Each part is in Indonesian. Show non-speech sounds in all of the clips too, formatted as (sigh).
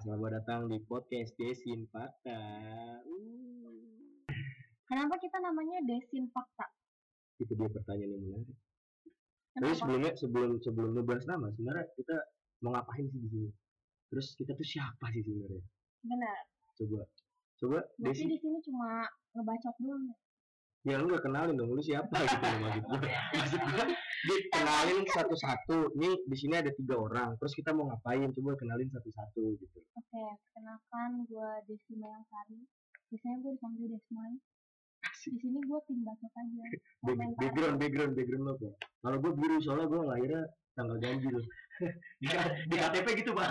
selamat datang di podcast Desin Fakta. Uh, Kenapa kita namanya desinfakta? itu dia pertanyaan yang menarik. Tapi Kenapa? sebelumnya sebelum sebelum ngebahas nama, sebenarnya kita mau ngapain sih di sini? Terus kita tuh siapa sih sebenarnya? Benar. Coba, coba Berarti Desi. di sini cuma ngebacot doang. Ya? Ya lu gak kenalin dong, lu siapa gitu loh maksud gue. (laughs) Maksud gue, dikenalin satu-satu. Nih di sini ada tiga orang, terus kita mau ngapain? Coba kenalin satu-satu gitu. Oke, perkenalkan gue Desi Mayangsari. Biasanya gue dipanggil. Asik. Di sini gue tim bacot aja. (laughs) Background background background lo apa kalau gue biru soalnya gue lahirnya tanggal ganjil (laughs) di, di KTP gitu pak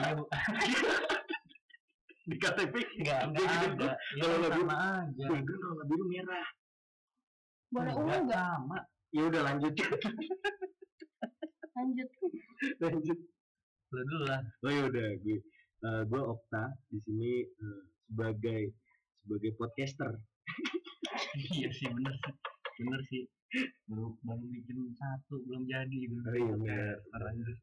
di KTP Enggak, enggak. Ya Kalau nggak sama aja. kalau nggak biru merah Boleh Enggak ungu nggak? sama. ya udah lanjut Lanjut. (laughs) lanjut Lu dulu lah. oh ya udah gue eh, gue Okta di sini eh, sebagai sebagai podcaster (laughs) iya sih bener sih. Bener sih. Baru baru bikin satu belum jadi gitu. oh iya benar Lanjut.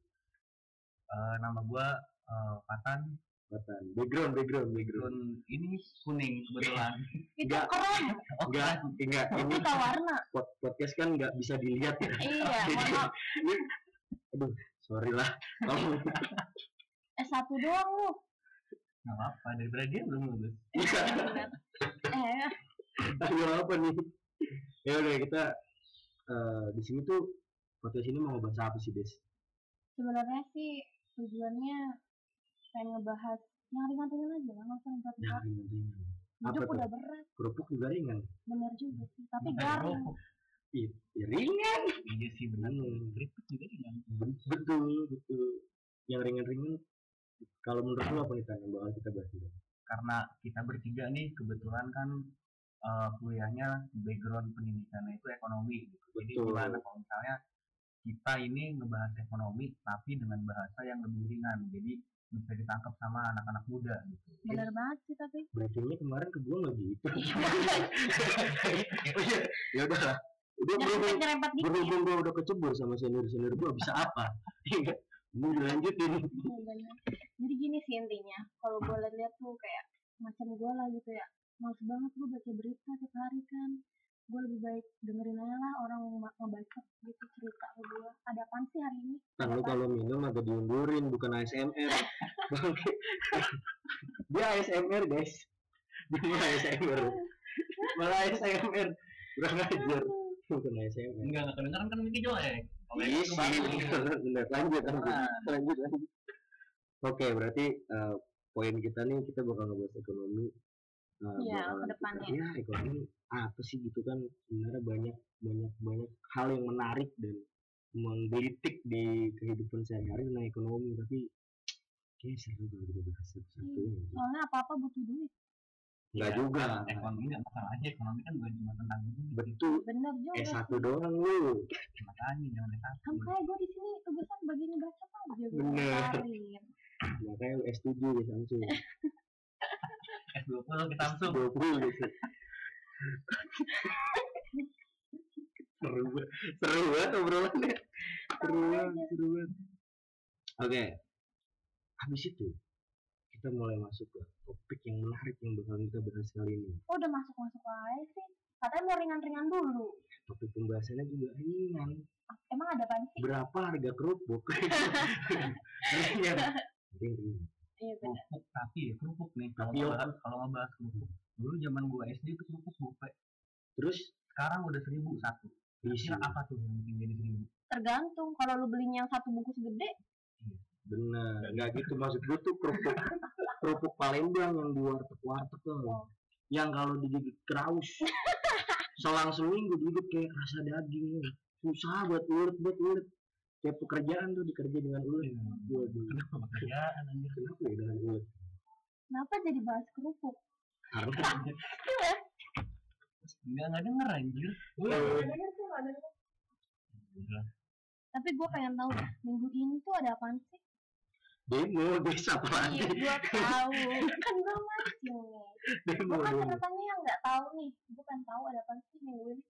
Eh, nama gua eh, Patan. Batan. background background background Background ini kuning kebetulan. (laughs) Itu Nggak. keren. enggak enggak ini Kita warna. pod- podcast kan nggak bisa dilihat ya (laughs) Iya, maaf. aduh sorry lah kamu (laughs) S1 doang lu. Enggak apa-apa daripada dia belum lulus. Eh, Ayo apa nih? Ya udah kita eh, di sini tuh podcast ini mau ngebahas apa sih Des? sebenarnya sih tujuannya pengen ngebahas yang ringan-ringan aja lah, nggak usah Ya berat-berat. ringan-ringan. Apa Hidup tuh? udah berat, Kerupuk juga ringan. bener juga sih. Tapi garing. rokok. Ya ringan. Iya sih bener. Hmm. Keripik juga ringan. Betul betul. Yang ringan-ringan. Kalau menurut lu apa nih yang bakal kita bahas ini? karena kita bertiga nih kebetulan kan eh, kuliahnya background pendidikannya itu ekonomi gitu. Jadi Betul. gimana kalau misalnya kita ini ngebahas ekonomi tapi dengan bahasa yang lebih ringan. Jadi bisa ditangkap sama anak-anak muda gitu. Bener banget sih tapi. Briefingnya kemarin ke gua nggak gitu. oh iya, ya udah lah. Udah berhubung dikit. berhubung gua udah kecebur sama senior senior gua bisa apa? (laughs) Iya. Mau dilanjutin. Iya, bener. Jadi gini sih intinya, kalau gue lihat tuh kayak macam gue lah gitu ya, males banget gue baca berita tiap hari kan. Gue lebih baik dengerin aja lah orang nge- ngebaca gitu cerita ke gue. Ada apaan sih hari ini? Kan lu kalau minum agak diundurin bukan ASMR. Dia ASMR guys. Dia ASMR. Malah ASMR. Kurang ajar. Bukan ASMR. Enggak, enggak kedengeran kan mikir jelek. Iya sih. Bener. Lanjut lanjut. Nah. Lanjut lanjut. Oke berarti eh, poin kita nih kita bakal ngebahas ekonomi. Iya, bakalan ke depannya. Ya ekonomi apa sih gitu kan sebenarnya banyak banyak banyak hal yang menarik dan menggelitik di kehidupan sehari-hari tentang ekonomi tapi kayak seru kalau kita bahas satu-satu Iya. ya. Soalnya apa-apa butuh duit. Enggak Iya, juga. Ekonomi enggak masalah aja, ekonomi kan bukan cuma tentang duit. Betul. Bener juga. Eh satu doang lu. Makanya jangan S1. Kan kayak gue di sini tugasan bagian baca aja gue komentarin. Makanya lu S7 ya Samsung. S20 kita langsung. 20 gitu. seru banget. Seru banget obrolannya. Seru banget, seru banget. Oke. Habis itu kita mulai masuk ke topik yang menarik yang bakal kita bahas kali ini. Oh udah masuk-masuk aja sih. Katanya mau ringan-ringan dulu. Topik pembahasannya juga ringan. Emang ada apaan sih? Berapa harga kerupuk? (laughs) ringan. Ringan. Iya kerupuk tapi ya kerupuk nih. Kalau Tapi ngebahas kalau ngebahas kerupuk. Dulu zaman gua SD itu kerupuk gope Terus? Sekarang udah seribu satu. Kira apa tuh yang bikin jadi seribu? Tergantung. Kalau lu belinya yang satu bungkus gede, bener nggak gitu maksud gue tuh kerupuk (laughs) kerupuk Palembang yang di warteg warteg tuh. Oh. yang kalau digigit kraus (laughs) selang seminggu digigit kayak rasa daging. Susah buat ulet buat ulet kayak pekerjaan tuh dikerja dengan ulet waduh kenapa pekerjaan anjir kenapa ya dengan ulet kenapa jadi bahas kerupuk? karena (laughs) nggak nggak denger anjir. Tapi gue pengen tahu dah, minggu ini tuh ada apaan sih? demo desa apa lagi Iya, gue tahu. (laughs) kan gue masih nih. demo Gue kan yang nggak tahu nih. Gue pengen tahu ada apaan sih minggu ini.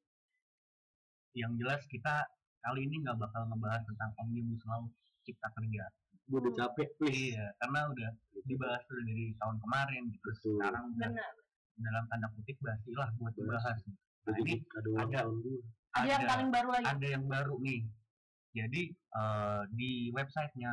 yang jelas kita kali ini nggak bakal ngebahas tentang omnibus law cipta kerja gue udah capek please iya karena udah dibahas udah dari tahun kemarin gitu Betul. sekarang udah benar dalam tanda kutip basi lah buat Basi. dibahas nah ini jadi kado ulang ada. tahun gue ada yang paling baru lagi ada yang baru nih. Jadi eh, di websitenya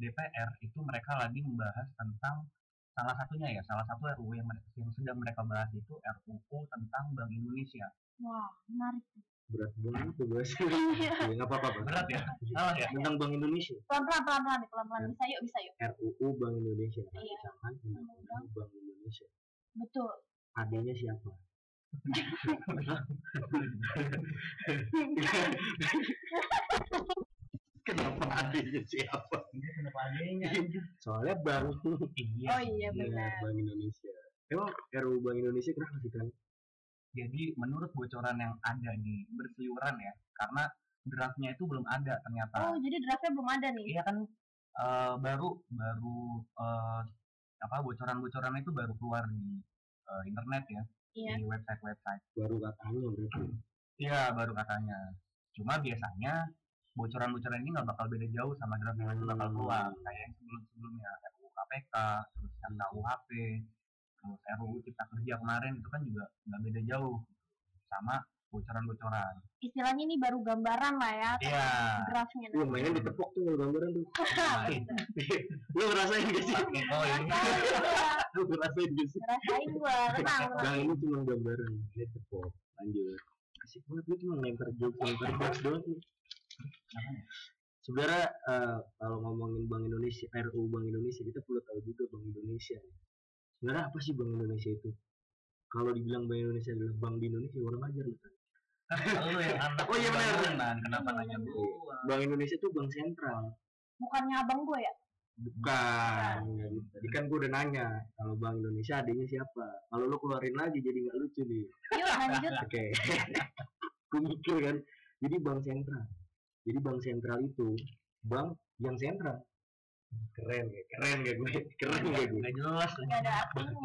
DPR itu mereka lagi membahas tentang salah satunya ya, salah satu RUU yang, mereka, yang sedang mereka bahas itu RUU tentang Bank Indonesia. wah menarik berat banget tuh bahasa (laughs) Iya. ya nggak apa-apa. Berat ya? Salah ya? tentang Bank Indonesia pelan pelan pelan pelan pelan pelan bisa yuk bisa yuk RUU Bank Indonesia Iya. rancangan undang-undang Bank Indonesia betul adanya siapa (laughs) kenapa adanya siapa Kenapa adanya? soalnya bank Iya. oh iya Iya, benar Bank Indonesia emang RUU Bank Indonesia kenapa sih kan Jadi menurut bocoran yang ada nih berseliweran ya, karena draftnya itu belum ada ternyata. oh jadi draftnya belum ada nih Iya kan eh, baru baru eh, apa bocoran-bocoran itu baru keluar di eh, internet ya, iya di website-website. baru katanya berarti Iya baru katanya. Cuma biasanya bocoran-bocoran ini nggak bakal beda jauh sama draft yang nanti bakal keluar. Kayak yang sebelum-sebelumnya RUU KPK, terus yang KUHP, terus RUU Cipta Kerja kemarin itu kan juga nggak beda jauh. Sama bocoran-bocoran. istilahnya ini baru gambaran lah ya Iya. draftnya Wah mainnya ditepok tuh gambaran tuh. (laughs) Lu ngerasain gak sih? Oh ini (laughs) lu ngerasain gak sih? Rasain gua, tenang. (laughs) Bang ini cuma gambaran. Ini tepok lanjut. Asik banget lu cuma lempar jokes lempar jokes doang lu sebenarnya eh, kalau ngomongin Bank Indonesia RU Bank Indonesia kita perlu tahu juga Bank Indonesia sebenarnya apa sih Bank Indonesia itu kalau dibilang Bank Indonesia adalah bank di Indonesia orang ajar lu kan lu yang anak Oh, iya, benar. bangunan, kenapa nanya Iya. gua? Bank Indonesia itu bank sentral Bukannya abang gue ya? bukan tadi kan gue udah nanya kalau Bank Indonesia adanya siapa kalau lu keluarin lagi jadi nggak lucu nih Yuk lanjut. (laughs) Oke. Gue mikir kan. Jadi bank sentral. Jadi bank sentral itu bank yang sentral. Keren ya, keren gak gue? Keren gak gue? Nggak jelas. Gak ada.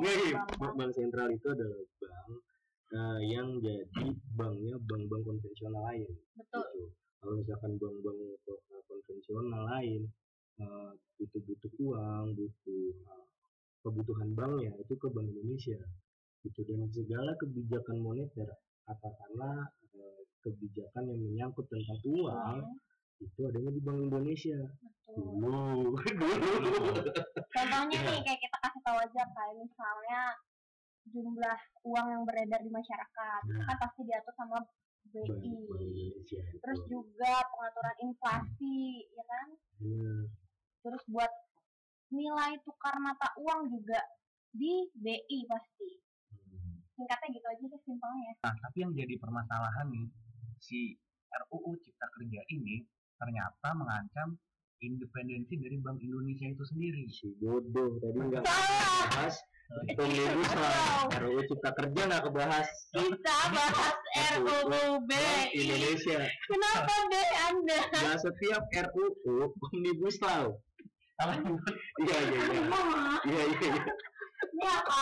Iya, iya. Bank, bank sentral itu adalah bank eh, yang jadi banknya bank-bank konvensional lain. Betul. Gitu. Kalau misalkan bank-bank ko- konvensional lain eh, itu butuh uang, butuh eh, kebutuhan banknya itu ke Bank Indonesia. Gitu dan segala kebijakan moneter katakanlah eh, kebijakan yang menyangkut tentang uang Hmm, itu adanya di Bank Indonesia. Betul. Dulu, (laughs) dulu. Contohnya nih kayak kita kasih tahu aja kayak misalnya jumlah uang yang beredar di masyarakat Nah. kan pasti diatur sama BI. Bank Indonesia. Terus itu. juga pengaturan inflasi, ya kan? Terus buat nilai tukar mata uang juga di BI pasti. Hmm. Singkatnya gitu aja sih simpelnya. Nah, tapi yang jadi permasalahan nih, si RUU Cipta Kerja ini ternyata mengancam independensi dari Bank Indonesia itu sendiri. si bodoh tadi nggak bahas law RUU Cipta Kerja nggak kebahas Kita bahas RUU. Indonesia Kenapa deh Anda? nggak setiap RUU omnibus law Apa? iya iya iya iya iya iya. apa?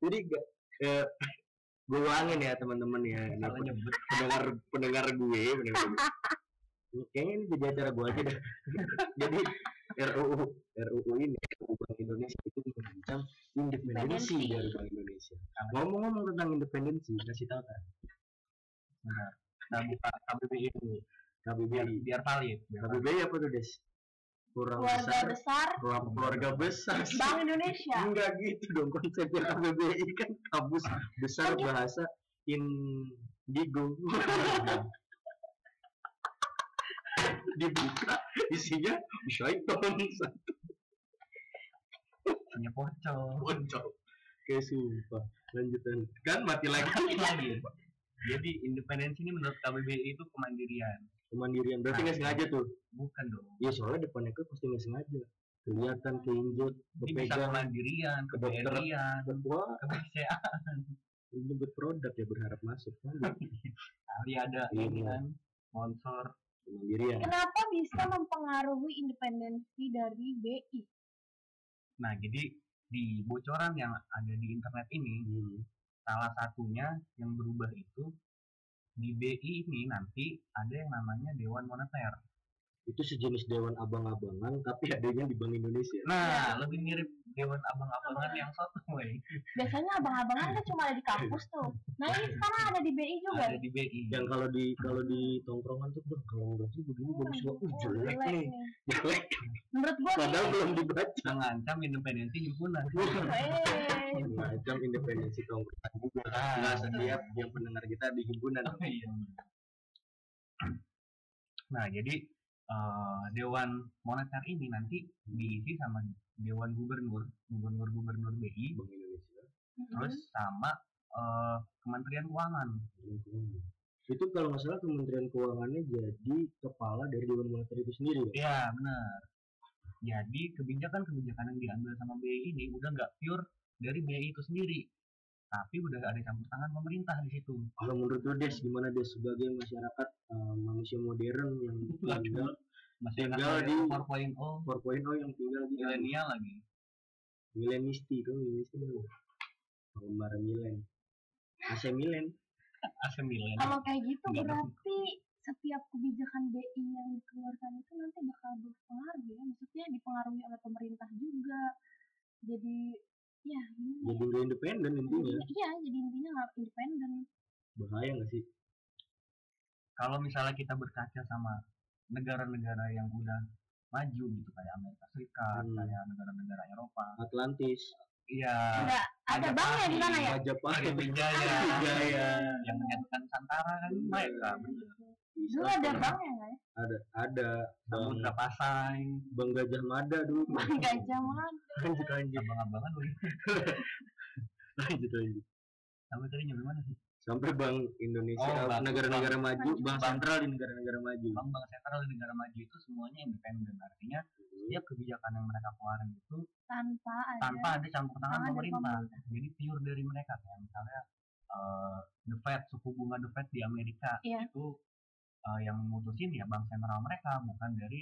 jadi gak eh, gue ulangin ya teman-teman ya pendengar pendengar gue pendengar gue. Ini Kayaknya ini jadi acara gue aja dah. (laughs) jadi RUU RUU ini RUU Bank Indonesia itu mengancam independensi dari Bank Indonesia. Ngomong-ngomong tentang independensi, kasih tahu kan buka KBBI. Biar, KBBI. biar valid. Biar valid. KBBI apa tuh Des? Kurang Keluarga besar, besar keluarga, keluarga besar. Bank Indonesia. Enggak gitu dong konsepnya KBBI kan kabus besar bahasa indigo. (laughs) Dibuka isinya syaiton Punya pocong. boncok. Kayak sumpah. Lanjutan. Kan mati lagi. Tapi lagi. Jadi independensi ini menurut KBBI itu kemandirian. Kemandirian. Berarti nggak sengaja tuh. Bukan dong. Ya soalnya depannya ke pasti nggak sengaja. Kelihatan keinjut, Ini bisa kepegang, kemandirian, ke dokter. keberian, wah kebiasaan. nyebut produk ya berharap masuk kan (laughs) Kali ada Iya. ini kan sponsor. Kemandirian Kenapa bisa mempengaruhi independensi dari BI? Nah, jadi di bocoran yang ada di internet ini, Hmm. salah satunya yang berubah itu di BI ini nanti ada yang namanya Dewan Moneter. Itu sejenis dewan abang-abangan tapi (laughs) adanya di Bank Indonesia. Nah, lebih mirip dewan abang-abangan yang sotoy. biasanya abang-abangan kan cuma ada di kampus tuh. Nah ini sekarang ada di BI juga. Ada di BI. yang kalau di kalau di tongkrongan tuh bang kalau menurut lu begini bagus banget. Uh, Oh, jelek nih. jelek. Menurut gua padahal belum dibaca. Mengancam independensi himpunan. eh. Macam independensi tongkrongan juga. Ah. nggak setiap yang pendengar kita di himpunan. Oh, iya. Nah, jadi eh, Dewan Moneter ini nanti diisi sama Dewan Gubernur, Gubernur-Gubernur BI, Bank Indonesia terus sama eh, Kementerian Keuangan. itu kalau nggak salah Kementerian Keuangannya jadi kepala dari Dewan Moneter itu sendiri ya? Iya, benar. Jadi kebijakan-kebijakan yang diambil sama BI ini udah nggak pure dari BI itu sendiri, tapi udah ada campur tangan pemerintah di situ. kalau menurut lu Des gimana Des sebagai masyarakat eh, manusia modern yang tinggal Masyarakat Tinggal di- di 4.0 4.0 yang tinggal di milenial lagi. milenisti itu milenisti itu penggemar milen AC Milen (laughs) AC Milan. kalau kayak gitu Nggak ada. berarti setiap kebijakan BI yang dikeluarkan itu nanti bakal berpengaruh ya maksudnya dipengaruhi oleh pemerintah juga jadi ya jadi independen ya? intinya Jadi- iya jadi intinya nggak independen bahaya nggak sih Kalau misalnya kita berkaca sama negara-negara yang udah maju gitu kayak Amerika Serikat, Hmm. kayak negara-negara Eropa. Atlantis Iya. ada ada banknya di sana ya Majapahit Sriwijaya Jaya yang menyatukan Santara kan Iya. mereka dulu ada banknya nggak ya? Ada ada. Bang Samudra Pasai, bang Gajah Mada dulu. Bank Gajah Mada. Lanjut lanjut. Abang-abangan loh. (laughs) lanjut lanjut. Sampai tadi nyampe mana sih? sampai Bank Indonesia Oh, Bank- negara-negara maju. Maju. bank sentral di negara-negara maju. Bank-bank sentral di negara maju itu semuanya independen. Artinya setiap kebijakan yang mereka keluarin itu tanpa ada tanpa ada campur tangan pemerintah. pemerintah. Jadi pure dari mereka. Kayak misalnya eh, the Fed suku bunga the Fed di Amerika Iya. itu eh, yang memutusin ya bank sentral mereka bukan dari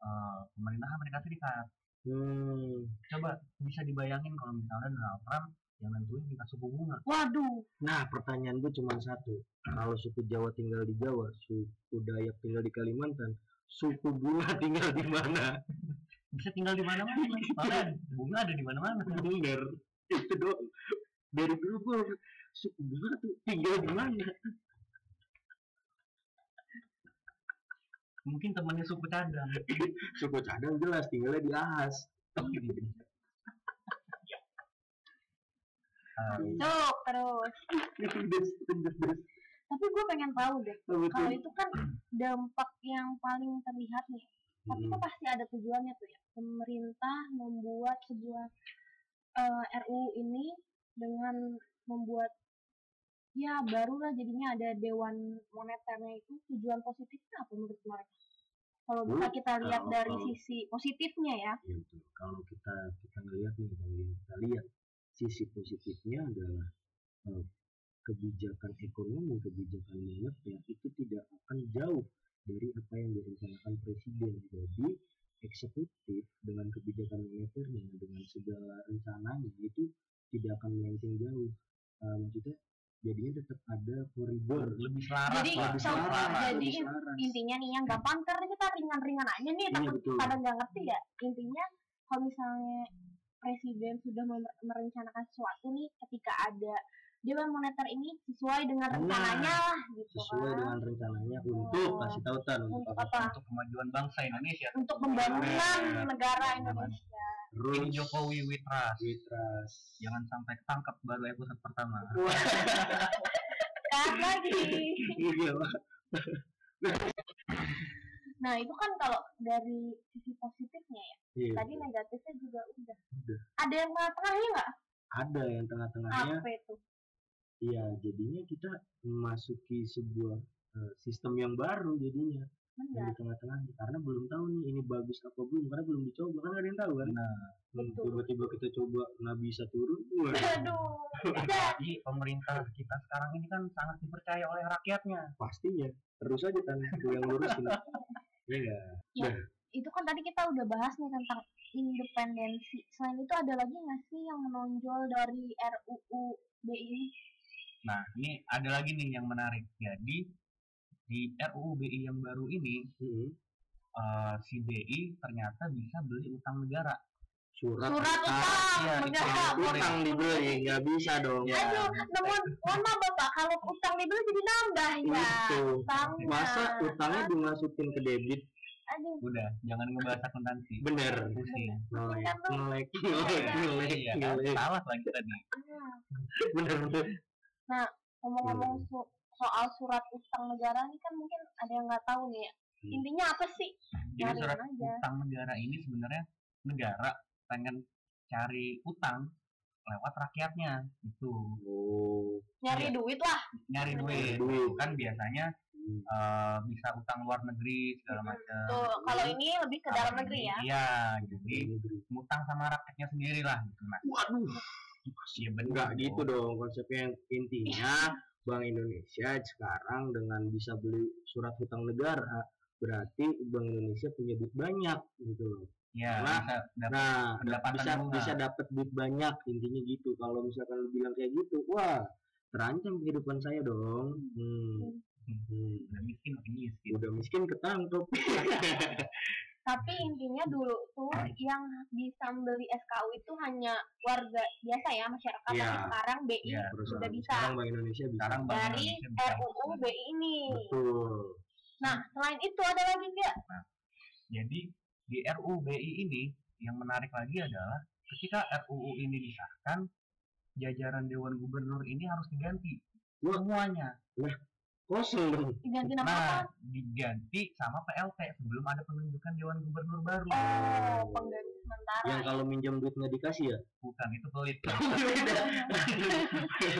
eh, pemerintah Amerika Serikat. hmm. Coba bisa dibayangin kalau misalnya Donald Trump yang nentuin tingkat suku bunga. waduh nah pertanyaan gue cuma satu kalau suku Jawa tinggal di Jawa suku Dayak tinggal di Kalimantan suku bunga (laughs) tinggal di mana Bisa tinggal di mana-mana. Soalnya bunga ada di mana-mana. bener itu doang dari dulu gue suku bunga tuh tinggal di mana Mungkin temannya suku cadang. (laughs) suku cadang jelas tinggalnya di Ahas cuk terus. Tapi gue pengen tahu deh kalau itu kan dampak yang paling terlihat nih. Tapi Hmm. kan pasti ada tujuannya tuh ya. Pemerintah membuat sebuah eh, RUU ini dengan membuat ya barulah jadinya ada dewan moneternya itu. Tujuan positifnya apa menurut mereka? Kalau bisa kita lihat kalau- dari kalau- sisi positifnya ya. Ya, betul. kalau kita kita ngelihat nih kalau yang kita lihat sisi positifnya adalah eh, kebijakan ekonomi kebijakan moneter itu tidak akan jauh dari apa yang direncanakan presiden. Jadi eksekutif dengan kebijakan moneternya dengan segala rencananya itu tidak akan melenceng jauh. Eh, maksudnya jadinya tetap ada koridor lebih selaras Jadi, lah. lebih contoh, selaras, jadi lebih selaras. intinya nih yang gampang karena kita ringan-ringan aja nih Iya, takut betul. pada nggak ngerti ya intinya kalau misalnya presiden sudah mer- merencanakan sesuatu nih ketika ada dewan moneter ini sesuai dengan Nah, rencananya lah gitu sesuai kan. dengan rencananya untuk Oh. kasih tahu tan untuk untuk apa? apa? Untuk kemajuan bangsa Indonesia. untuk pembangunan Nah, negara Indonesia. Ini Jokowi with trust. Witras. Jangan sampai ketangkep baru episode pertama. kan lagi. Iya nah itu kan kalau dari sisi positifnya ya Iya, tadi negatifnya juga udah. Udah. ada yang tengah-tengahnya nggak? Ada yang tengah-tengahnya. Apa itu Iya, jadinya kita memasuki sebuah eh, sistem yang baru jadinya. Benar. di tengah-tengahnya karena belum tahu nih ini bagus apa belum karena belum dicoba kan nggak ada yang tahu kan. Nah, betul. tiba-tiba kita coba nggak bisa turun. Wah, aduh. Jadi pemerintah kita sekarang ini kan sangat dipercaya oleh rakyatnya. pastinya. Terus aja kan yang lurusin (laughs) iya nggak? itu kan tadi kita udah bahas nih tentang independensi. Selain itu ada lagi nggak sih yang menonjol dari RUU BI Nah, ini ada lagi nih yang menarik. Jadi di RUU BI yang baru ini Mm-mm. eh, si BI ternyata bisa beli utang negara. surat, Surat utang, Iya, bener utang. utang dibeli nggak bisa dong Iya. Aduh, namun mohon maaf bapak, kalau utang dibeli jadi nambah ya. itu Utangnya. masa utangnya dimasukin ke debit Aduh, Udah, jangan ngebahas akuntansi. bener Pusing. ngelek ngelek ngelek ngelek Iya Salah lagi tadi. hmm. bener bener ngomong-ngomong Hmm. su- soal surat utang negara ini kan mungkin ada yang nggak tahu nih ya. Hmm. Intinya apa sih? Jadi Cariin surat aja. utang negara ini sebenarnya negara pengen cari utang lewat rakyatnya itu oh Nyari Iya. duit lah. nyari duit Duit. kan biasanya hmm. eh, bisa utang luar negeri segala macam Tuh, kalau ini lebih ke dalam negeri ya. iya jadi ngutang sama rakyatnya sendiri lah gitu nah waduh iya bener enggak dong. gitu dong konsepnya intinya (laughs) Bank Indonesia sekarang dengan bisa beli surat hutang negara berarti Bank Indonesia punya duit banyak gitu loh ya Nah, bisa dapat Nah, bisa bunga. bisa dapat duit banyak intinya gitu. Kalau misalkan lu bilang kayak gitu, wah terancam kehidupan saya dong. Hmm. Hmm. udah miskin miskin Udah miskin ketangkep. (laughs) Tapi intinya dulu tuh yang bisa beli SKU itu hanya warga biasa ya masyarakat. Iya. Tapi sekarang BI Iya. Perusahaan. udah bisa Sekarang Bank Indonesia bisa. sekarang Bank dari Indonesia bisa RUU BI ini. Betul. Nah, selain itu ada lagi nggak? Jadi di RUU BI ini yang menarik lagi adalah ketika RUU ini disahkan, jajaran Dewan Gubernur ini harus diganti Wah. semuanya. Kosong dong. Diganti nama Nah, apa? diganti sama PLT sebelum ada penunjukan Dewan Gubernur baru. Oh, pengganti sementara. Yang kalau minjam duit nggak dikasih ya? Bukan itu pelit. (laughs) beda.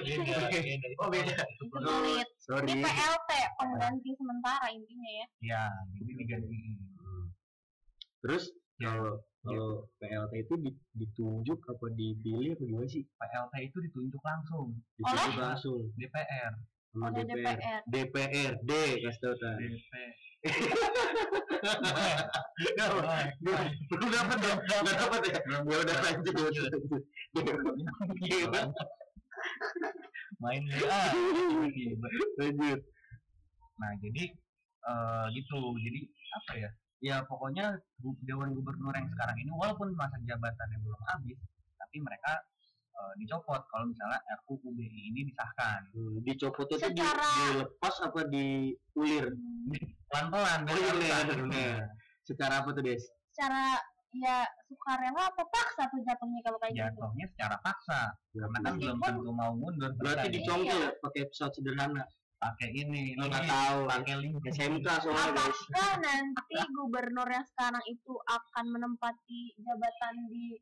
beda, beda. Oh, beda. Itu pelit. Sorry. Ini PLT, pengganti sementara intinya ya. Ya, jadi diganti. Hmm. Terus Ya. kalau kalau PLT itu di- ditunjuk apa dipilih apa gimana sih? PLT itu ditunjuk langsung Ditunjuk langsung DPR. Sama Oleh DPR. DPR. DPR, D kasih tau Tan. DP. (laughs) Belum dapat dong, nggak dapat ya. Ya udah lanjut. Main WA. tiba-tiba. lanjut. Nah, jadi eh, gitu. Jadi apa ya? Ya pokoknya Dewan Gubernur yang sekarang ini walaupun masa jabatannya belum habis, tapi mereka eh, dicopot kalau misalnya RUU BI ini disahkan. Hmm, Dicopot itu di, Secara- dilepas apa diulir? (laughs) Pelan-pelan, Oh, iya, bener. Secara apa tuh Des? Secara ya sukarela atau paksa tuh jatuhnya kalau kayak gitu. Jatuhnya secara paksa, karena kan belum tentu mau mundur. Berarti dicongkel ya pakai pesawat sederhana. pakai ini, Lo nggak tahu. pakai link SMK soalnya guys. Apakah nanti gubernur yang sekarang itu akan menempati jabatan di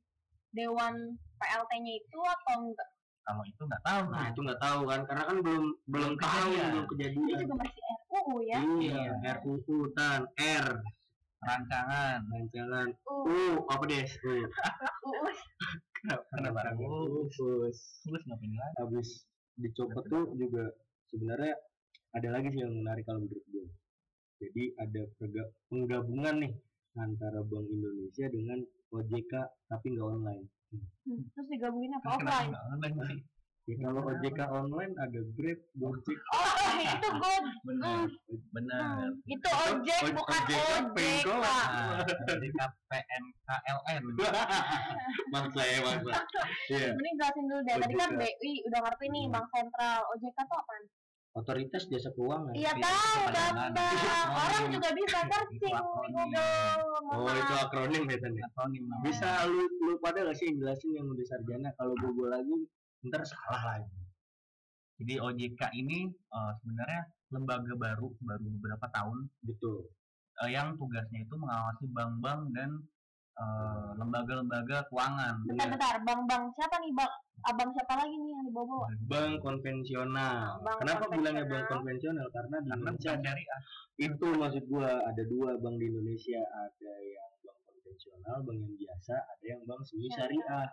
Dewan PLT-nya itu atau enggak? Kalau itu nggak tahu. Nah itu nggak tahu kan, karena kan belum belum tahu kejadian. belum Ini kejadian. juga masih RUU ya. Iya, RUU tan R rancangan. rancangan Uh, U apa Des? U. UU Kenapa? U. Terus Terus ngapain lagi? habis dicopot tuh juga sebenarnya ada lagi sih yang menarik kalau menurut gue. Jadi ada penggabungan nih antara Bank Indonesia dengan OJK tapi nggak online. terus digabungin apa offline? online sih? Ya, kalau OJK online ada Grab, Gojek, Oh, (laughs) itu gue. Benar, benar. Itu ojek Oj- bukan OJK ojek, pengkolan. Pak. Nah, jadi KPNKLN. bangsa (laughs) ya bangsa. Iya. Mending jelasin dulu deh. Tadi kan OJK. BI udah ngerti nih Hmm. Bank Sentral. OJK tuh apa? Otoritas Jasa Keuangan. Iya Iya, tahu gampang. Itu Orang juga bisa searching di. Google. Oh itu maaf. akronim ya ya? Akronim. Bisa lu lu pada gak sih jelasin yang udah sarjana kalau gue gue lagi ntar salah lagi. Jadi OJK ini eh, sebenarnya lembaga baru baru beberapa tahun Betul. eh, yang tugasnya itu mengawasi bank-bank dan eh, lembaga-lembaga keuangan. Bentar, bentar. Bang-bang siapa nih bang? Abang siapa lagi nih yang dibawa-bawa? Bank konvensional. Bank Kenapa konvensional. bilangnya bank konvensional? Karena di Karena Indonesia syariah. itu maksud gua ada dua bank di Indonesia, ada yang bank konvensional, bank yang biasa, ada yang bank semi syariah.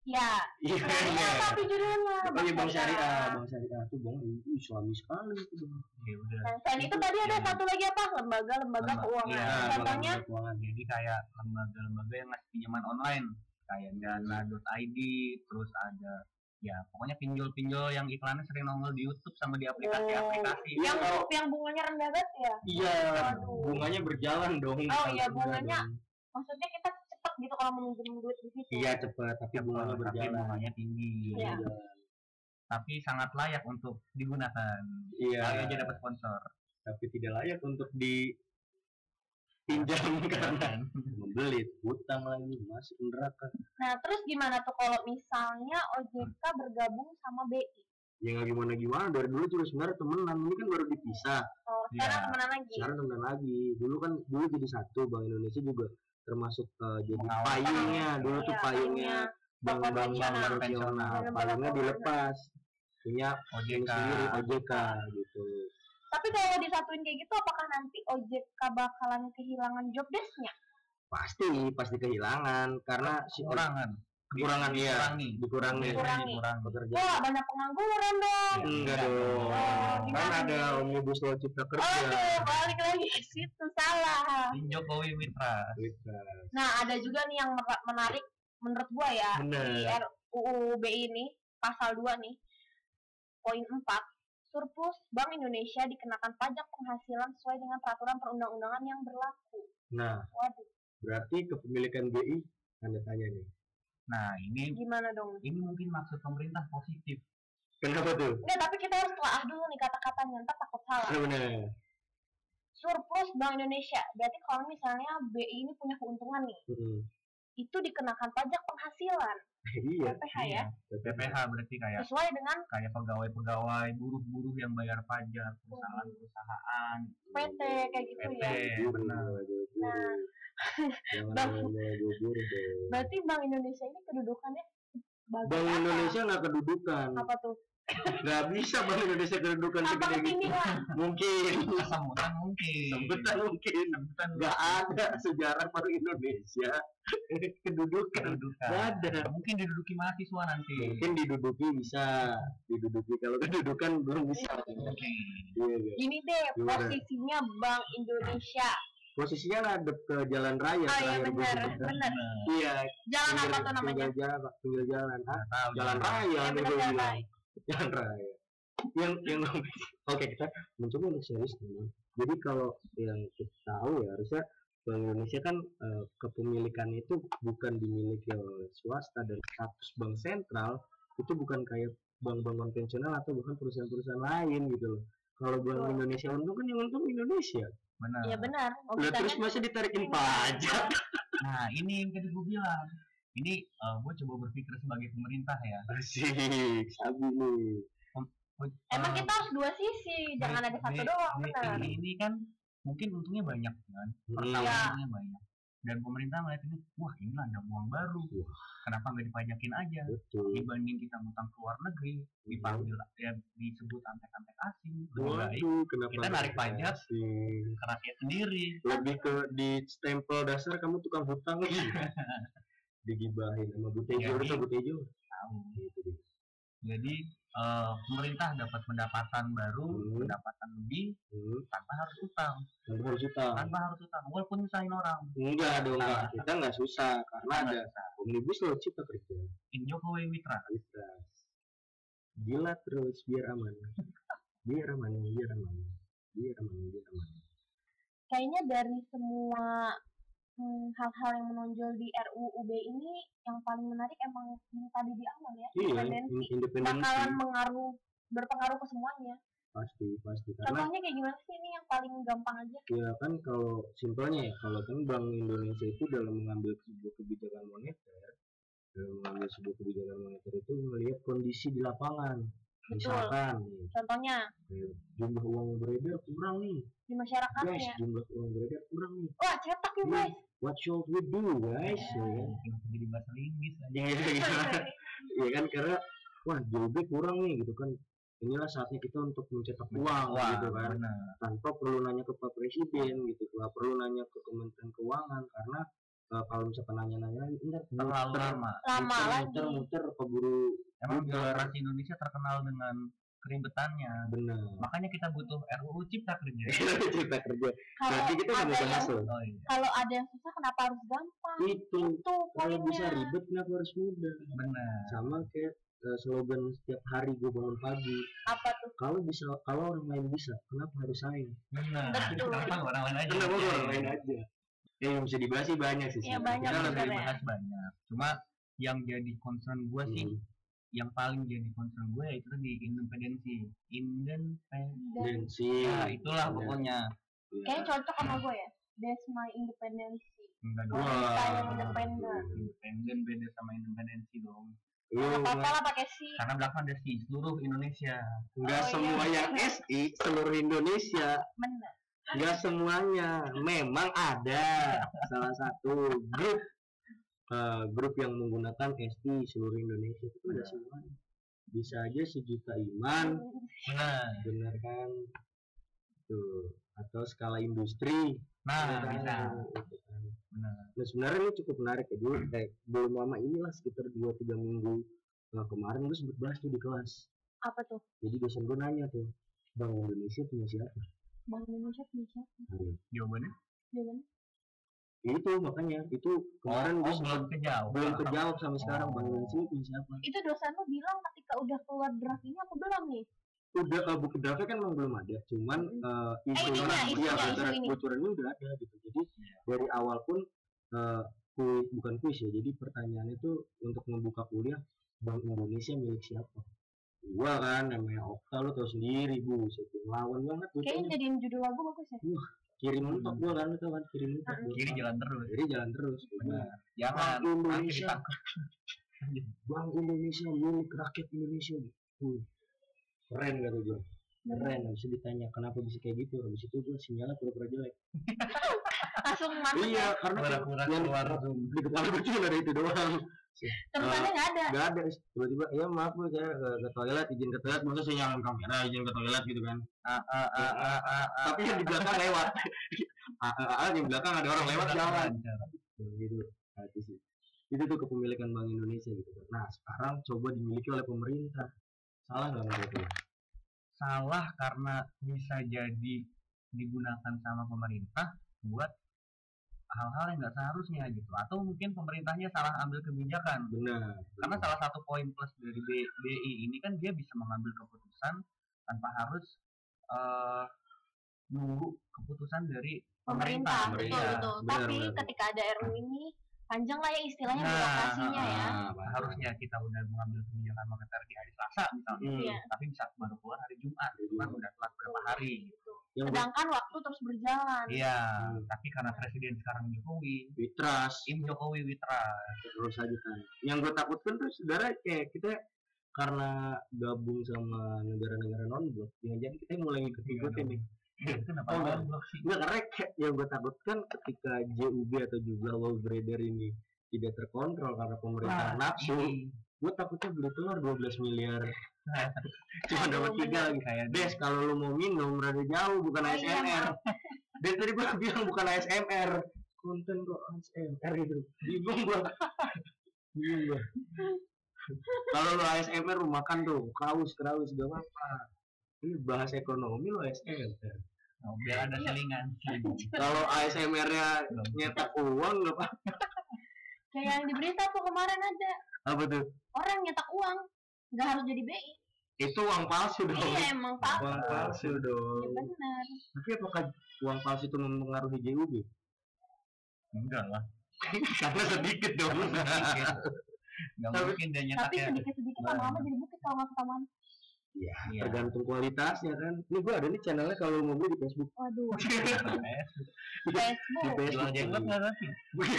Ya, Iya. iya tapi judulnya. Oh iya bank syariah, bank syariah tuh bank uh, islami sekali itu bang. Ya udah. Dan selain itu tadi ada Iya. satu lagi apa? Lembaga-lembaga Lembaga- keuangan. iya, Contohnya bank keuangan. Jadi kayak lembaga-lembaga yang ngasih pinjaman online kayak dana.id, terus ada ya pokoknya pinjol-pinjol yang iklannya sering nongol di YouTube sama di aplikasi-aplikasi Iya, yang kalau- yang bunganya rendah banget ya Iya, Waduh. bunganya berjalan dong. Oh, iya, bunga bunganya dong. maksudnya kita cepet gitu kalau menunjukin duit di situ Iya cepat, tapi bunganya tapi berjalan. bunganya tinggi Iya. tapi sangat layak untuk digunakan Iya. aja dapat sponsor Tapi tidak layak untuk dipinjam karena membelit, hutang lagi, masuk neraka. nah terus gimana tuh kalau misalnya OJK bergabung sama BI Ya nggak gimana gimana. Dari dulu juga sebenarnya temenan. Ini kan baru dipisah. oh, sekarang Iya. temenan lagi? Sekarang temenan lagi. Dulu kan dulu jadi satu. Bank Indonesia juga termasuk eh, jadi Mengawal. payungnya. dulu tuh Iya, payungnya bank bank bank Bank payungnya dilepas. Punya OJK sendiri OJK gitu tapi kalau disatuin kayak gitu apakah nanti OJK bakalan kehilangan job desk-nya? Pasti pasti kehilangan. Karena si kekurangan. Kekurangan iya. Dikurangi. Dikurangi. Dikurangi. dikurangi. Pekerja wah banyak pengangguran dong. Enggak Enggak dong. Oh, kan ada omnibus law cipta kerja. Aduh, balik lagi ke situ salah. Jokowi Mitra. Nah, ada juga nih yang menarik menurut gua ya Bener. di RUU BI ini pasal 2 nih. Poin 4. Surplus Bank Indonesia dikenakan pajak penghasilan sesuai dengan peraturan perundang-undangan yang berlaku. nah Waduh, berarti kepemilikan BI anda tanya nih nah ini gimana dong? ini mungkin maksud pemerintah positif kenapa tuh Enggak, tapi kita harus telah dulu nih kata-katanya, ntar takut salah. Nah, benar Surplus Bank Indonesia, berarti kalau misalnya BI ini punya keuntungan nih, Hmm. itu dikenakan pajak penghasilan, iya PPH ya, PPH berarti kayak sesuai dengan? kayak pegawai-pegawai buruh-buruh yang bayar pajak perusahaan-perusahaan PT kayak gitu PT ya. Iya, benar Nah, Bang- berarti Bank Indonesia ini kedudukannya bagus Bank apa? Indonesia nggak kedudukan, apa tuh? Nggak bisa Bank Indonesia kedudukan segede gitu. Mungkin, kesambutan mungkin sebutan mungkin, sambutan nggak ada sejarah Bank Indonesia kedudukan. kedudukan Nggak ada. mungkin diduduki mahasiswa nanti Mungkin diduduki bisa, diduduki kalau kedudukan belum bisa. Oke. Iya, iya. Gini deh, Gimana? posisinya Bank Indonesia. Posisinya ngadep ke jalan raya. Oh iya benar, benar. Iya. Jalan apa tuh namanya? Jalan, pinggir jalan. Jalan raya, Iya, jalan raya. Jalan raya. Yang yang oke kita mencoba untuk serius nih. Jadi kalau yang kita tahu ya harusnya Bank Indonesia kan eh, kepemilikannya itu bukan dimiliki oleh swasta dan status bank sentral itu bukan kayak bank-bank konvensional atau bukan perusahaan-perusahaan lain gitu loh. Kalau Bank Betul. Indonesia untung kan yang untung Indonesia. benar Iya benar. Logikanya terus masa ditarikin ini. pajak? nah ini yang tadi gue bilang ini gue coba berpikir sebagai pemerintah ya Asik, sabi nih. Emang eh, kita harus dua sisi, jangan ada satu doang, benar. ini, ini kan mungkin untungnya banyak kan Iya. untungnya banyak dan pemerintah melihat ini wah ini ladang uang baru Wah. kenapa nggak dipajakin aja Betul. dibanding kita ngutang ke luar negeri dipanggil ya disebut antek-antek asing lebih baik Waduh, kenapa kita narik pajak. ke rakyat sendiri lebih ke di stempel dasar kamu tukang hutang (laughs) digibahin sama Bu Tejo. Jadi- lu tau Bu Tejo? Tahu gitu deh. Jadi eh, pemerintah dapat pendapatan baru Hmm. pendapatan lebih hmm. tanpa harus utang. Kamu harus hutang tanpa harus utang walaupun nyusahin orang. Enggak dong enggak kita enggak susah karena Nggak ada usah. omnibus law cipta kerja. In Jokowi Mitra. Kita gila terus biar aman. (laughs) Biar aman biar aman. Biar aman biar aman. Kayaknya dari semua hmm, hal-hal yang menonjol di RUU B ini yang paling menarik emang yang tadi di awal ya, iya independensi. in- independensi Bakalan mengaruh berpengaruh ke semuanya. pasti pasti karena Contohnya kayak gimana sih ini yang paling gampang aja? ya kan kalau simpelnya ya kalau kan Bank Indonesia itu dalam mengambil sebuah kebijakan moneter dalam mengambil sebuah kebijakan moneter itu melihat kondisi di lapangan Betul. misalkan Contohnya kayak jumlah uang beredar kurang nih di masyarakatnya. guys jumlah uang beredar kurang nih. Wah cetak nih Iya. guys. what should we do guys? Ya kan? Jadi bahasa Inggris aja. Ya, ya kan? Karena wah JOB kurang nih gitu kan. Inilah saatnya kita untuk mencetak uang gitu kan. benar. Tanpa perlu nanya ke Pak Presiden gitu. Nggak perlu nanya ke Kementerian Keuangan karena eh, kalau misalkan nanya-nanya lagi ntar terlalu lama. Lama muter, lagi. muter muter keburu emang birokrasi Indonesia terkenal dengan keribetannya. Benar makanya kita butuh RUU Cipta Kerja. (laughs) Kita kerja. Kalau nanti kita yang bahas loh oh iya. kalau ada yang susah kenapa harus gampang? itu. Itu kalau bisa ribet kenapa harus mudah? Benar. Sama kayak eh, slogan setiap hari gue bangun pagi. Apa tuh? Kalau bisa kalau orang lain bisa kenapa harus saya? Benar. Betul. Kenapa orang lain aja? kenapa orang lain aja? Ya yang bisa dibahas sih banyak sih sebenarnya. banyak Kita lebih bahas banyak. Cuma yang jadi concern gue sih, Hmm. Yang paling jadi concern gue itu tadi independensi. Independen. dan dan sih Ya itulah Iya. pokoknya. kayaknya cocok sama gue ya that's my independence Enggak dong. yang independen Independen beda sama independensi dong. Lu apa apa nggak lah pakai si Karena belakang ada si seluruh Indonesia. nggak Oh, iya. semua yang SI seluruh Indonesia bener nggak semuanya memang ada salah satu grup eh, grup yang menggunakan SI seluruh Indonesia. Itu ada semuanya bisa aja sejuta iman. Benar. benar kan? Tuh. Atau skala industri. Nah, bisa. Gitu kan. Benar. Nah sebenarnya ini cukup menarik ya dulu eh, belum lama inilah sekitar 2-3 minggu nah, kemarin gue sempet bahas tuh di kelas. Apa tuh? Jadi dosen gue nanya tuh Bank Indonesia punya siapa? Bank Indonesia punya siapa? Nah, Jawabannya? Jawabannya itu makanya itu kemarin oh, gue oh, belum kejawab. belum kejawab sampai sekarang Oh. Bank Indonesia ini punya siapa? itu dosen lu bilang ketika udah keluar draft ini apa belum nih Udah uh, buku draftnya kan memang belum ada, cuman uh, isu ininya, orang isunya, iya, isu bocoran, ini. bocorannya udah ada gitu. Jadi dari awal pun uh, kuis bukan kuis ya, jadi pertanyaannya itu untuk membuka kuliah Bank Indonesia milik siapa? Gua kan namanya Okta lo tau sendiri bu, lawan banget kayaknya jadiin judul lagu bagus ya Kirim mentok gua kan itu kan kirim mentok. Kiri jalan terus. Jadi jalan terus. Benar. Bank Jangan nanti Indonesia. (laughs) Bank Indonesia milik rakyat Indonesia. Uh, keren kata gua. Keren, habis itu ditanya kenapa bisa kayak gitu. Habis itu gua sinyalnya pura-pura jelek. (laughs) langsung mantep iya, ya karena Pura-pura yang keluar di- Zoom. di kepala gue cuma ada itu doang. Terusannya nggak ada Gak ada. Tiba-tiba, ya maaf bu, saya ke, ke toilet, izin ke toilet, masa saya nyalain kamera, izin ke toilet gitu kan. Ah, ah, ah, ah, ah, ah. Tapi yang di belakang lewat. (laughs) Ah, ah, ah, di belakang ada orang lewat jalan. Gitu. Nah, itu sih. Itu tuh kepemilikan Bank Indonesia gitu kan. Nah, sekarang coba dimiliki oleh pemerintah. Salah nggak menurut lu? salah karena bisa jadi digunakan sama pemerintah buat hal-hal yang nggak seharusnya gitu atau mungkin pemerintahnya salah ambil kebijakan Benar. karena salah satu poin plus dari BI ini kan dia bisa mengambil keputusan tanpa harus eh, nunggu keputusan dari pemerintah betul pemerintah. betul Benar, tapi benar. ketika ada RU ini panjang lah ya istilahnya Nah, birokrasinya ya Ah, paham. harusnya kita udah mengambil kebijakan moneter di hari Selasa misalnya Hmm. Iya. tapi bisa baru keluar hari Jumat itu kan udah telat berapa hari gitu Yang sedangkan waktu terus berjalan iya Hmm. tapi karena presiden sekarang Jokowi we trust. Im Jokowi Witra terus aja kan yang gue takutkan tuh saudara kayak kita karena gabung sama negara-negara non blok jangan-jangan kita mulai ngikut ngikutin nih kenapa Oh, enggak. sih Enggak, karena kayak yang gue takutkan ketika JUB atau jumlah world trader ini tidak terkontrol karena pemerintah Nah, nafsu ini. gue takutnya beli telur 12 miliar (laughs) cuma dapat tiga lagi kayak Des kalau lu mau minum rada jauh bukan Oh, iya, ASMR (laughs) Des tadi gue bilang bukan ASMR konten kok ASMR gitu. Bingung gue bingung gue kalau lu ASMR lu makan tuh kraus kraus gak apa-apa. Ini bahas ekonomi lu ASMR oh, biar ada selingan. Kalau ASMR-nya nyetak uang nggak apa kayak yang di berita tuh kemarin ada? Apa tuh? Orang nyetak uang nggak harus jadi BI itu uang palsu dong. iya emang pak uang palsu ya dong. benar. Tapi apakah uang palsu itu mempengaruhi JUB enggak lah. (laughs) Karena sedikit dong. Sedikit. nggak Tapi- mungkin dia tapi nyetaknya sedikit sedikit lama-lama jadi bukit kalau nggak ketahuan. Ya Iya. tergantung kualitasnya kan. Ini gua ada nih channelnya kalau mau beli di Facebook. Waduh. (laughs) Di Facebook. Facebook. Jual jenggot nggak tapi?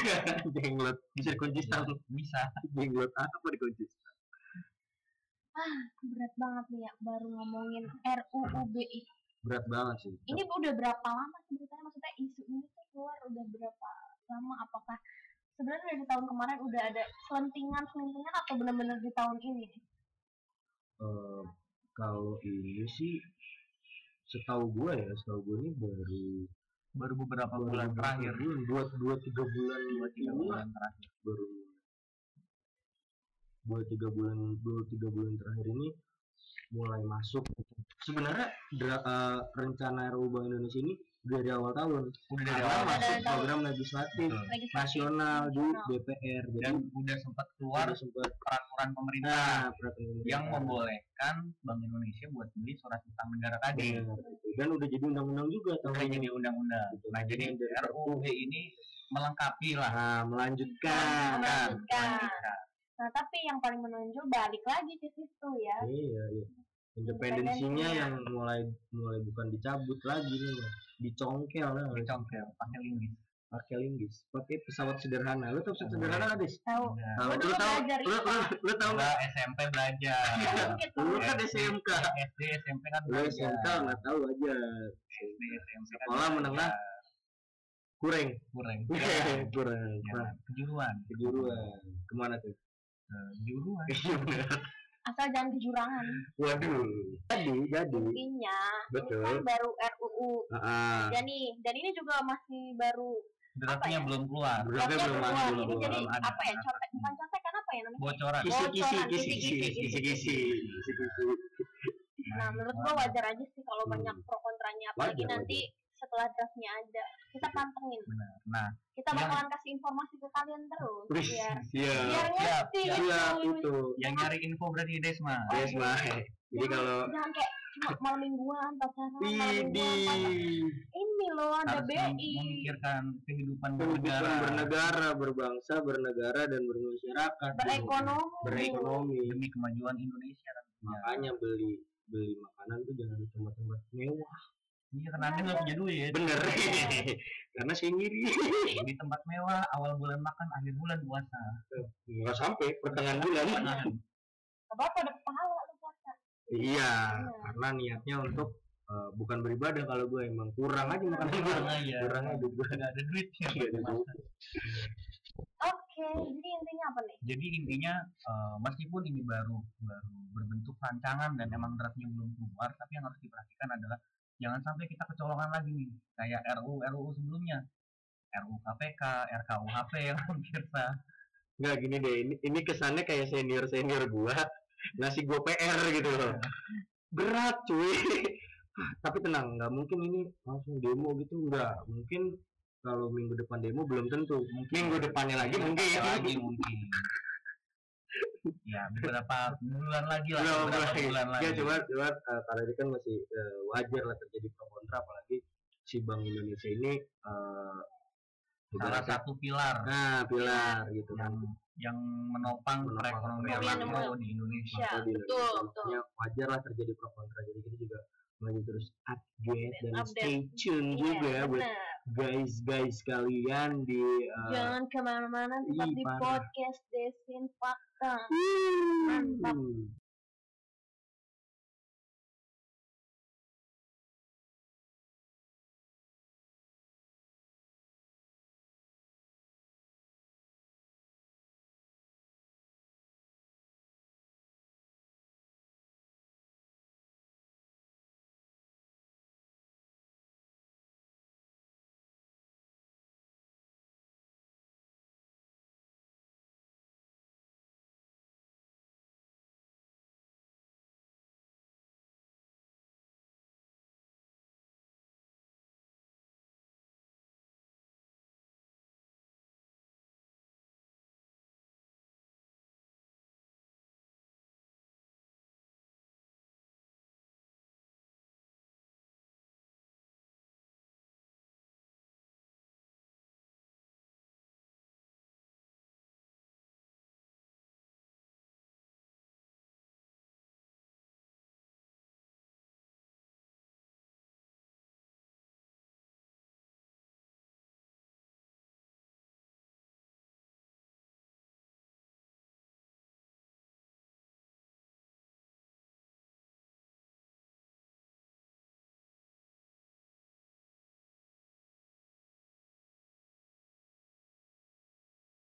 (laughs) Jenglot bisa dikunci stang bisa. Jenglot apa dikunci berat banget nih ya baru ngomongin RUU BI berat banget sih. Ini udah berapa lama sebenarnya maksudnya isu ini tuh keluar udah berapa lama? Apakah sebenarnya dari tahun kemarin udah ada selentingan selentingan atau benar-benar di tahun ini? Eh, kalau ini sih setahu gua ya setahu gua ini baru baru beberapa baru bulan terakhir. dua dua tiga bulan dua tiga bulan terakhir. baru dua tiga bulan dua tiga bulan terakhir ini mulai masuk. Sebenarnya dra- eh, rencana RUU Bank Indonesia ini udah dari awal tahun. Udah dari awal. masuk dari tahun. program legislatif nasional di. DPR. Jadi dan udah sempat keluar udah sempat peraturan pemerintah nah peraturan pemerintah. yang membolehkan Bank Indonesia buat beli surat utang negara tadi. Dan udah jadi undang-undang juga tahun udah ini. jadi undang-undang. Nah jadi Dari RUU ini melengkapi lah. Nah melanjutkan. Melanjutkan. Melanjutkan. Nah tapi yang paling menonjol balik lagi ke situ ya. Iya iya. Independensinya yang mulai mulai bukan dicabut lagi nih Mas. dicongkel lah dicongkel pakai linggis. Pakai linggis. Pakai pesawat sederhana. Lu tau pesawat sederhana dis? Tahu. Udah. Tahu, Gua lu tahu lu, lu, lu tahu nggak? Udah SMP belajar. Lu kan SMK SD SMP kan lu belajar. SMK nggak tahu aja. SD SMP kan Sekolah menengah. kurang kurang (laughs) kurang kejuruan. Kejuruan. Ke mana tuh kejuruan asal jangan kejurangan waduh jadi jadi. Intinya Betul. ini kan baru RUU ah dan nih dan ini juga masih baru draftnya ya? belum keluar. Draftnya belum keluar. belum ini jadi belum apa ya contek bukan contek kan apa ya namanya? Bocoran. Kisi kisi Bocoran, kisi kisi kisi-kisi. kisi kisi kisi kisi nah menurut gua wajar aja sih kalau Hmm. banyak pro kontranya apalagi Wajar, nanti setelah draftnya ada kita pantengin. Benar. Nah kita Yang- bakalan kasih informasi ke kalian terus Wih, biar iya biar siap, ngerti siap. gitu. siap itu. Yang nyari info berarti Desma. Yes mah jadi Jangan- kalau jangan kayak cuma malam mingguan pacaran malam mingguan pacaran. ini loh ada harus BI memikirkan kehidupan kehidupan bernegara. bernegara berbangsa bernegara dan bermasyarakat. Berekonomi. Berekonomi. Demi kemajuan Indonesia. Tentunya. makanya beli beli makanan tuh jangan di tempat-tempat mewah Iya karena anda nggak punya duit. bener. (laughs) Karena saya ngiri Di tempat mewah awal bulan makan akhir bulan puasa. nggak sampai pertengahan bulan. Nah, apa apa ada pahala lu puasa? Iya karena niatnya untuk eh, bukan beribadah kalau gue emang kurang aja makanan gue kurang aja. kurang aja. Duit. Gue Nggak ada duitnya. Nggak ada duit. oke jadi intinya apa nih? Jadi intinya eh, meskipun ini baru baru berbentuk rancangan dan emang draftnya belum keluar, tapi yang harus diperhatikan adalah jangan sampai kita kecolongan lagi nih. Kayak RUU RUU sebelumnya. RUU KPK, RKUHP yang (laughs) hampir sah. nggak gini deh. Ini ini kesannya kayak senior senior gua ngasih gua PR gitu loh. Berat cuy. Tapi tenang nggak mungkin ini langsung demo gitu. Nggak mungkin kalau minggu depan demo belum tentu. Minggu depannya lagi mungkin. Ada lagi mungkin. Ya beberapa bulan lagi lah, Belum beberapa lagi. bulan lagi. ya cuma cuma eh, karena ini kan masih eh, wajar lah terjadi pro kontra apalagi si Bank Indonesia ini eh, salah satu pilar nah pilar gitu kan yang yang menopang Menopang perekonomian makro di Indonesia. Ya, Kalau di betul, Indonesia. betul. Wajar lah terjadi pro kontra jadi kita juga masih terus update dan Update. stay tune juga iya buat benar guys guys kalian di uh, jangan ke mana-mana tetap di parah. podcast Desin Fakta Mantap.